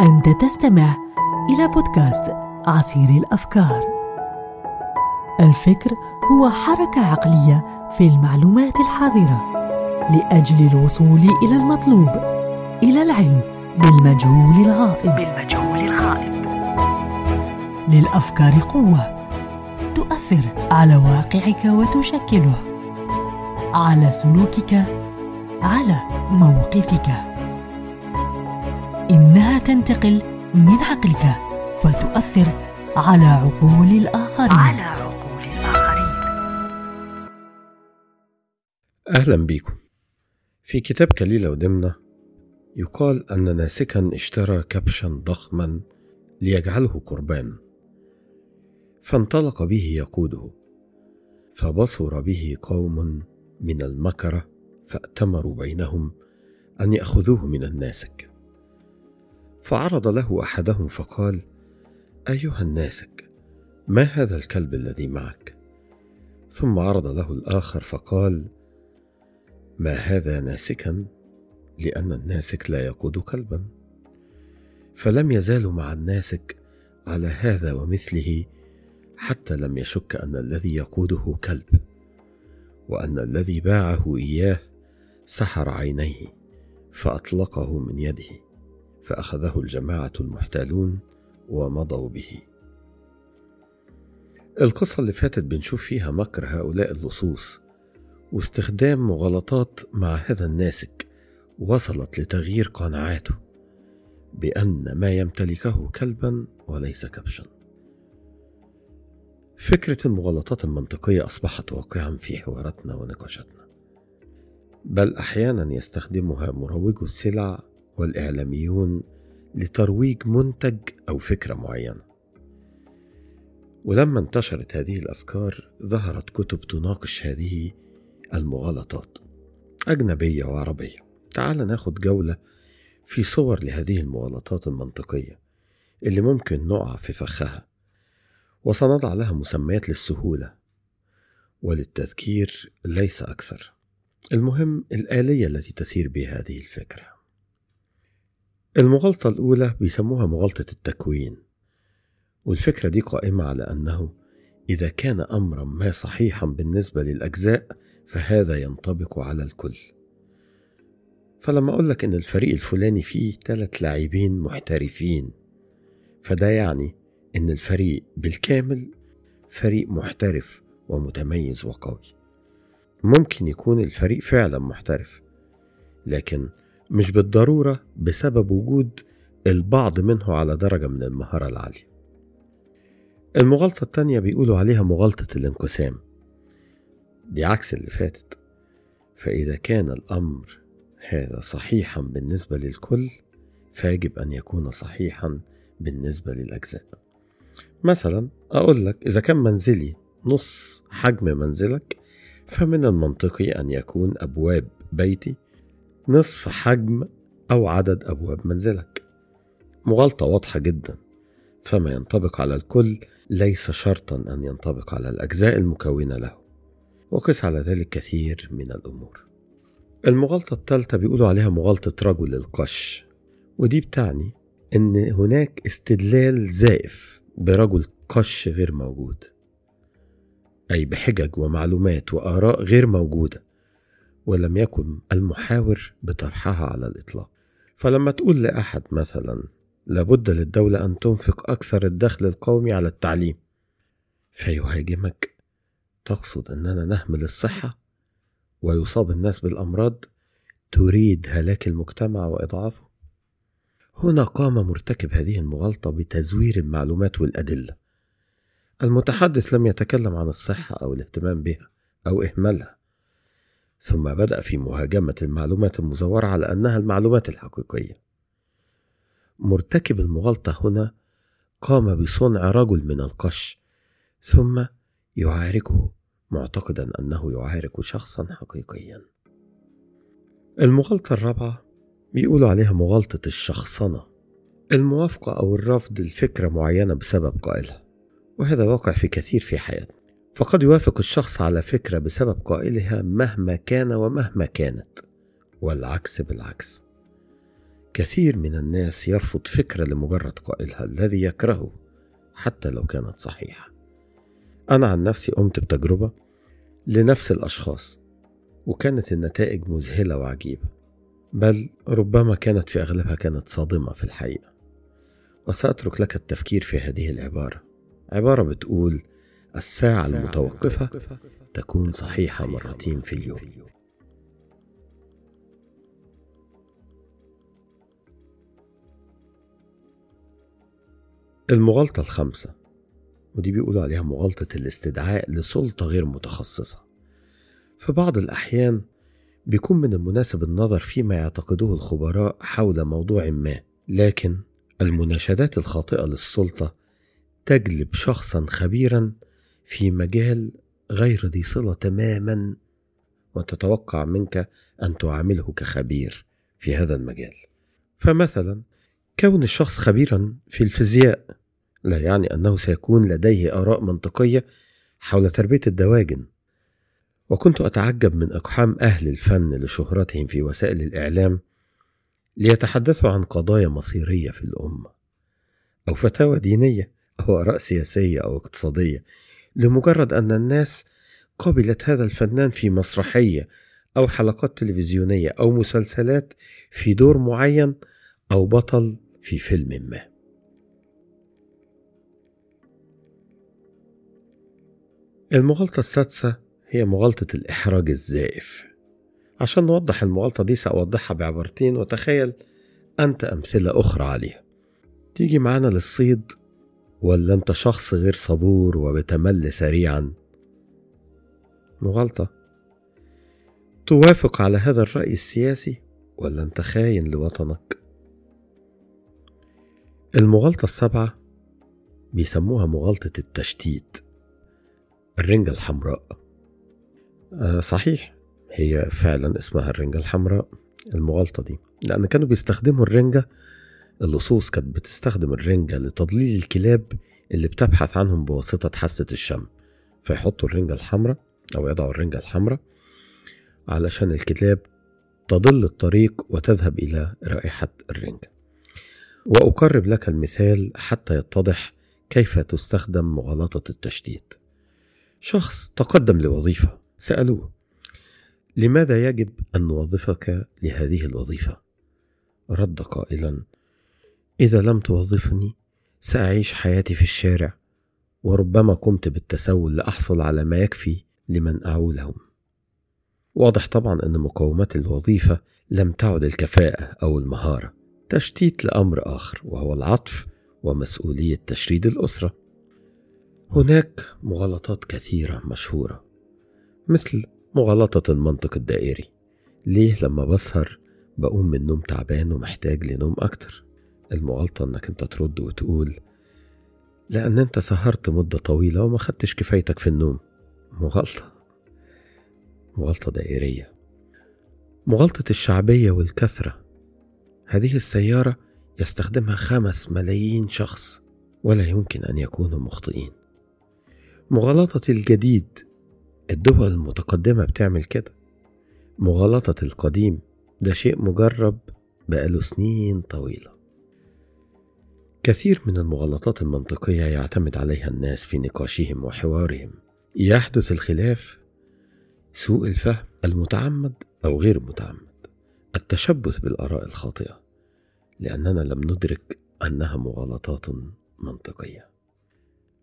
أنت تستمع إلى بودكاست عصير الأفكار. الفكر هو حركة عقلية في المعلومات الحاضرة لأجل الوصول إلى المطلوب، إلى العلم بالمجهول الغائب. بالمجهول الغائب. للأفكار قوة تؤثر على واقعك وتشكله، على سلوكك، على موقفك. تنتقل من عقلك فتؤثر على عقول الآخرين. على عقول الآخرين. أهلا بكم في كتاب كليلة ودمنة يقال أن ناسكا اشترى كبشا ضخما ليجعله قربان. فانطلق به يقوده. فبصر به قوم من المكرة فأتمروا بينهم أن يأخذوه من الناسك. فعرض له أحدهم فقال أيها الناسك ما هذا الكلب الذي معك؟ ثم عرض له الآخر فقال ما هذا ناسكا؟ لأن الناسك لا يقود كلبا. فلم يزالوا مع الناسك على هذا ومثله حتى لم يشك أن الذي يقوده كلب وأن الذي باعه إياه سحر عينيه فأطلقه من يده. فأخذه الجماعة المحتالون ومضوا به. القصة اللي فاتت بنشوف فيها مكر هؤلاء اللصوص واستخدام مغالطات مع هذا الناسك وصلت لتغيير قناعاته بأن ما يمتلكه كلبا وليس كبشا. فكرة المغالطات المنطقية أصبحت واقعا في حواراتنا ونقاشاتنا. بل أحيانا يستخدمها مروجو السلع والإعلاميون لترويج منتج أو فكرة معينة. ولما انتشرت هذه الأفكار ظهرت كتب تناقش هذه المغالطات أجنبية وعربية. تعال ناخد جولة في صور لهذه المغالطات المنطقية اللي ممكن نقع في فخها وسنضع لها مسميات للسهولة وللتذكير ليس أكثر. المهم الآلية التي تسير بها هذه الفكرة. المغالطة الأولى بيسموها مغالطة التكوين والفكرة دي قائمة على أنه إذا كان أمرا ما صحيحا بالنسبة للأجزاء فهذا ينطبق على الكل. فلما أقول لك إن الفريق الفلاني فيه ثلاث لاعبين محترفين فده يعني إن الفريق بالكامل فريق محترف ومتميز وقوي. ممكن يكون الفريق فعلا محترف لكن مش بالضرورة بسبب وجود البعض منه على درجة من المهارة العالية. المغالطة التانية بيقولوا عليها مغالطة الانقسام. دي عكس اللي فاتت. فإذا كان الأمر هذا صحيحا بالنسبة للكل فيجب أن يكون صحيحا بالنسبة للأجزاء. مثلا أقول لك إذا كان منزلي نص حجم منزلك فمن المنطقي أن يكون أبواب بيتي نصف حجم أو عدد أبواب منزلك. مغالطة واضحة جدا فما ينطبق على الكل ليس شرطا أن ينطبق على الأجزاء المكونة له وقس على ذلك كثير من الأمور. المغالطة الثالثة بيقولوا عليها مغالطة رجل القش ودي بتعني إن هناك استدلال زائف برجل قش غير موجود أي بحجج ومعلومات وآراء غير موجودة. ولم يكن المحاور بطرحها على الإطلاق. فلما تقول لأحد مثلا لابد للدولة أن تنفق أكثر الدخل القومي على التعليم. فيهاجمك. تقصد أننا نهمل الصحة؟ ويصاب الناس بالأمراض؟ تريد هلاك المجتمع وإضعافه؟ هنا قام مرتكب هذه المغالطة بتزوير المعلومات والأدلة. المتحدث لم يتكلم عن الصحة أو الاهتمام بها أو إهمالها. ثم بدأ في مهاجمة المعلومات المزورة على أنها المعلومات الحقيقية. مرتكب المغالطة هنا قام بصنع رجل من القش ثم يعاركه معتقدا أنه يعارك شخصا حقيقيا. المغالطة الرابعة بيقولوا عليها مغالطة الشخصنة الموافقة أو الرفض لفكرة معينة بسبب قائلها وهذا واقع في كثير في حياتنا فقد يوافق الشخص على فكرة بسبب قائلها مهما كان ومهما كانت والعكس بالعكس. كثير من الناس يرفض فكرة لمجرد قائلها الذي يكرهه حتى لو كانت صحيحة. أنا عن نفسي قمت بتجربة لنفس الأشخاص وكانت النتائج مذهلة وعجيبة بل ربما كانت في أغلبها كانت صادمة في الحقيقة. وسأترك لك التفكير في هذه العبارة. عبارة بتقول الساعة المتوقفة تكون صحيحة مرتين في اليوم. المغالطة الخامسة ودي بيقولوا عليها مغالطة الاستدعاء لسلطة غير متخصصة. في بعض الأحيان بيكون من المناسب النظر فيما يعتقده الخبراء حول موضوع ما لكن المناشدات الخاطئة للسلطة تجلب شخصا خبيرا في مجال غير ذي صلة تماما وتتوقع منك أن تعامله كخبير في هذا المجال. فمثلا كون الشخص خبيرا في الفيزياء لا يعني أنه سيكون لديه آراء منطقية حول تربية الدواجن. وكنت أتعجب من إقحام أهل الفن لشهرتهم في وسائل الإعلام ليتحدثوا عن قضايا مصيرية في الأمة أو فتاوى دينية أو آراء سياسية أو اقتصادية. لمجرد أن الناس قبلت هذا الفنان في مسرحية أو حلقات تلفزيونية أو مسلسلات في دور معين أو بطل في فيلم ما. المغالطة السادسة هي مغالطة الإحراج الزائف. عشان نوضح المغالطة دي سأوضحها بعبارتين وتخيل أنت أمثلة أخرى عليها. تيجي معانا للصيد ولا أنت شخص غير صبور وبتمل سريعا؟ مغالطة. توافق على هذا الرأي السياسي ولا أنت خاين لوطنك؟ المغالطة السبعة بيسموها مغالطة التشتيت الرنجة الحمراء. آه صحيح هي فعلا اسمها الرنجة الحمراء المغالطة دي لأن كانوا بيستخدموا الرنجة اللصوص كانت بتستخدم الرنجة لتضليل الكلاب اللي بتبحث عنهم بواسطة حاسة الشم. فيحطوا الرنجة الحمراء أو يضعوا الرنجة الحمراء علشان الكلاب تضل الطريق وتذهب إلى رائحة الرنجة. وأقرب لك المثال حتى يتضح كيف تستخدم مغالطة التشتيت. شخص تقدم لوظيفة سألوه لماذا يجب أن نوظفك لهذه الوظيفة؟ رد قائلا إذا لم توظفني سأعيش حياتي في الشارع وربما قمت بالتسول لأحصل على ما يكفي لمن أعولهم. واضح طبعا أن مقومات الوظيفة لم تعد الكفاءة أو المهارة. تشتيت لأمر آخر وهو العطف ومسؤولية تشريد الأسرة. هناك مغالطات كثيرة مشهورة مثل مغالطة المنطق الدائري. ليه لما بسهر بقوم من النوم تعبان ومحتاج لنوم أكتر؟ المغالطة إنك أنت ترد وتقول لأن أنت سهرت مدة طويلة وما خدتش كفايتك في النوم. مغالطة. مغالطة دائرية. مغالطة الشعبية والكثرة. هذه السيارة يستخدمها خمس ملايين شخص ولا يمكن أن يكونوا مخطئين. مغالطة الجديد. الدول المتقدمة بتعمل كده. مغالطة القديم. ده شيء مجرب بقاله سنين طويلة. كثير من المغالطات المنطقية يعتمد عليها الناس في نقاشهم وحوارهم. يحدث الخلاف سوء الفهم المتعمد أو غير متعمد. التشبث بالآراء الخاطئة لأننا لم ندرك أنها مغالطات منطقية.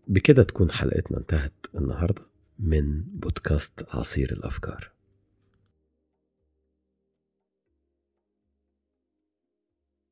بكده تكون حلقتنا انتهت النهارده من بودكاست عصير الأفكار.